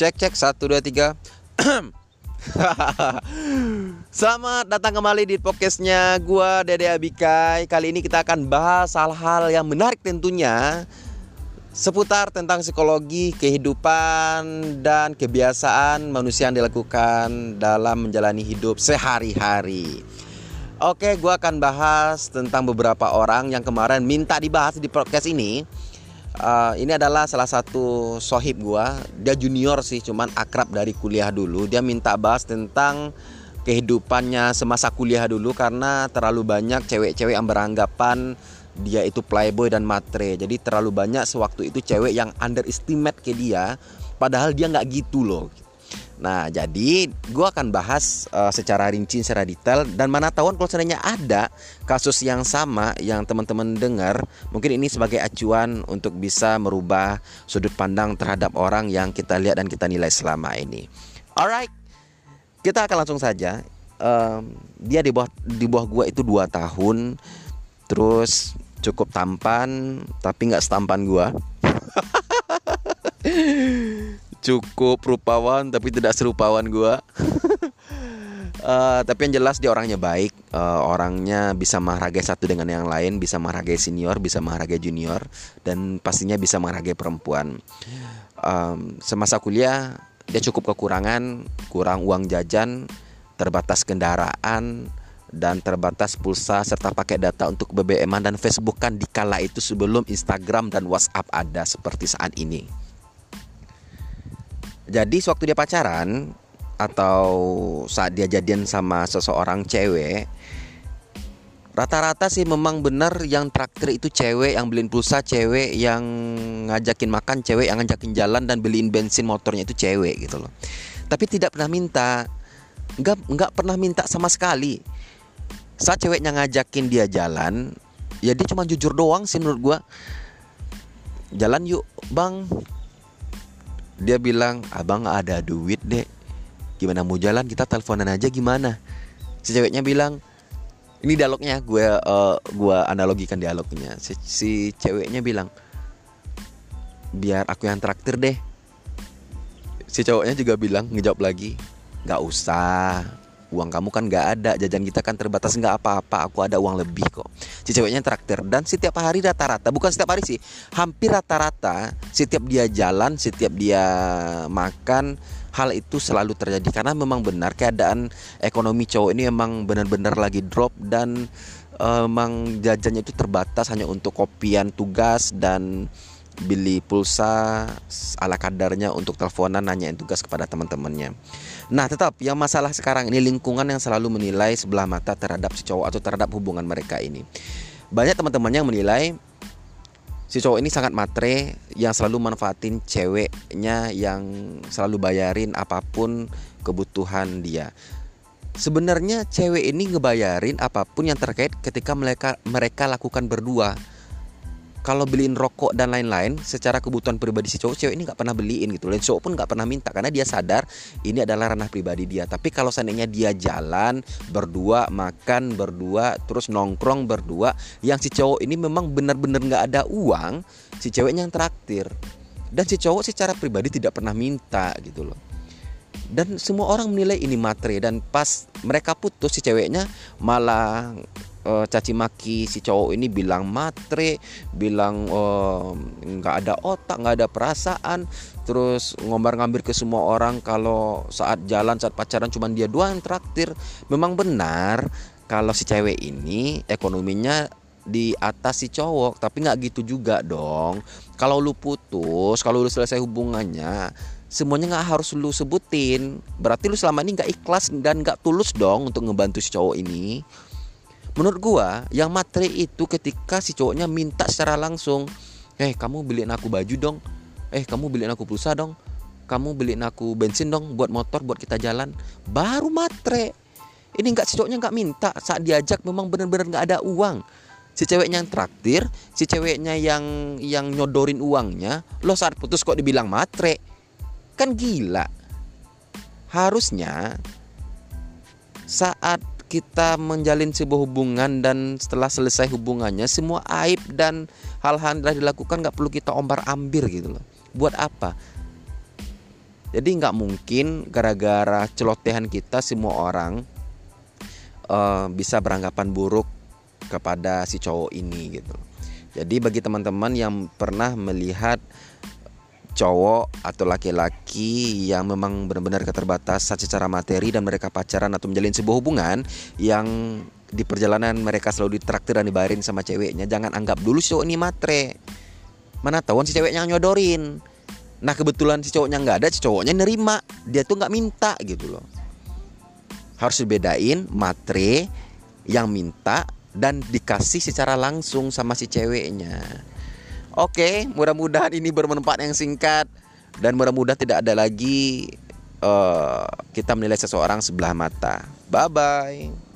Cek cek satu dua tiga. Selamat datang kembali di podcastnya gua Dede Abikai. Kali ini kita akan bahas hal-hal yang menarik tentunya seputar tentang psikologi, kehidupan dan kebiasaan manusia yang dilakukan dalam menjalani hidup sehari-hari. Oke, gua akan bahas tentang beberapa orang yang kemarin minta dibahas di podcast ini uh, ini adalah salah satu sohib gua. Dia junior sih cuman akrab dari kuliah dulu. Dia minta bahas tentang kehidupannya semasa kuliah dulu karena terlalu banyak cewek-cewek yang beranggapan dia itu playboy dan matre. Jadi terlalu banyak sewaktu itu cewek yang underestimate ke dia padahal dia nggak gitu loh Nah, jadi gue akan bahas uh, secara rinci, secara detail dan mana tahu kalau seandainya ada kasus yang sama yang teman-teman dengar, mungkin ini sebagai acuan untuk bisa merubah sudut pandang terhadap orang yang kita lihat dan kita nilai selama ini. Alright, kita akan langsung saja. Um, dia di bawah di bawah gue itu dua tahun, terus cukup tampan tapi nggak setampan gue. cukup rupawan tapi tidak serupawan gue uh, tapi yang jelas dia orangnya baik. Uh, orangnya bisa menghargai satu dengan yang lain bisa menghargai senior bisa menghargai junior dan pastinya bisa menghargai perempuan. Um, semasa kuliah dia cukup kekurangan kurang uang jajan terbatas kendaraan dan terbatas pulsa serta pakai data untuk BBM dan Facebook kan dikala itu sebelum Instagram dan WhatsApp ada seperti saat ini. Jadi sewaktu dia pacaran atau saat dia jadian sama seseorang cewek rata-rata sih memang benar yang traktir itu cewek yang beliin pulsa cewek yang ngajakin makan cewek yang ngajakin jalan dan beliin bensin motornya itu cewek gitu loh. Tapi tidak pernah minta nggak nggak pernah minta sama sekali. Saat ceweknya ngajakin dia jalan ya dia cuma jujur doang sih menurut gua. Jalan yuk bang dia bilang abang ada duit deh gimana mau jalan? Kita teleponan aja gimana? Si ceweknya bilang ini dialognya gue uh, gue analogikan dialognya. Si, si ceweknya bilang biar aku yang traktir deh si cowoknya juga bilang ngejawab lagi nggak usah uang kamu kan nggak ada jajan kita kan terbatas nggak apa-apa aku ada uang lebih kok. Si ceweknya traktir dan setiap hari rata-rata bukan setiap hari sih hampir rata-rata setiap dia jalan setiap dia makan hal itu selalu terjadi. Karena memang benar keadaan ekonomi cowok ini memang benar-benar lagi drop dan emang jajannya itu terbatas hanya untuk kopian tugas dan beli pulsa ala kadarnya untuk teleponan nanyain tugas kepada teman-temannya. Nah, tetap yang masalah sekarang ini lingkungan yang selalu menilai sebelah mata terhadap si cowok atau terhadap hubungan mereka ini. Banyak teman-teman yang menilai si cowok ini sangat matre yang selalu manfaatin ceweknya yang selalu bayarin apa pun kebutuhan dia. Sebenarnya cewek ini ngebayarin apa pun yang terkait ketika mereka mereka lakukan berdua kalau beliin rokok dan lain-lain secara kebutuhan pribadi si cowok cewek ini nggak pernah beliin gitu. Dan cowok pun nggak pernah minta karena dia sadar ini adalah ranah pribadi dia. Tapi kalau seandainya dia jalan berdua makan berdua terus nongkrong berdua yang si cowok ini memang benar-benar nggak ada uang si ceweknya yang traktir. Dan si cowok secara pribadi tidak pernah minta gitu loh. Dan semua orang menilai ini materi dan pas mereka putus si ceweknya malah uh, caci maki si cowok ini bilang matre, bilang nggak uh, ada otak, nggak ada perasaan, terus ngombar-ngambir ke semua orang kalau saat jalan saat pacaran cuma dia dua yang traktir. Memang benar kalau si cewek ini ekonominya di atas si cowok tapi nggak gitu juga dong. Kalau lu putus kalau lu selesai hubungannya semuanya nggak harus lu sebutin. Berarti lu selama ini nggak ikhlas dan nggak tulus dong untuk ngebantu si cowok ini menurut gua yang materi itu ketika si cowoknya minta secara langsung eh kamu beliin aku baju dong. Eh kamu beliin aku pulsa dong. Kamu beliin aku bensin dong buat motor buat kita jalan. Baru matre. Ini nggak si cowoknya nggak minta. Saat diajak memang benar-benar nggak ada uang. Si ceweknya yang traktir si ceweknya yang yang nyodorin uangnya lo saat putus kok dibilang matre? Kan gila. Harusnya saat kita menjalin sebuah hubungan dan setelah selesai hubungannya semua aib dan hal-hal yang telah dilakukan nggak perlu kita ombar ambir gitu loh buat apa Jadi nggak mungkin gara-gara celotehan kita semua orang uh, bisa beranggapan buruk kepada si cowok ini gitu. Jadi bagi teman-teman yang pernah melihat cowok atau laki-laki yang memang benar-benar keterbatasan secara materi dan mereka pacaran atau menjalin sebuah hubungan yang di perjalanan mereka selalu ditraktir dan dibayarin sama ceweknya jangan anggap dulu cowok ini matre. Mana tahu si ceweknya nyodorin? Nah kebetulan si cowoknya nggak ada si cowoknya nerima. Dia tuh nggak minta gitu loh. Harus dibedain matre yang minta dan dikasih secara langsung sama si ceweknya Oke, mudah-mudahan ini bermanfaat yang singkat dan mudah-mudahan tidak ada lagi uh, kita menilai seseorang sebelah mata. Bye bye.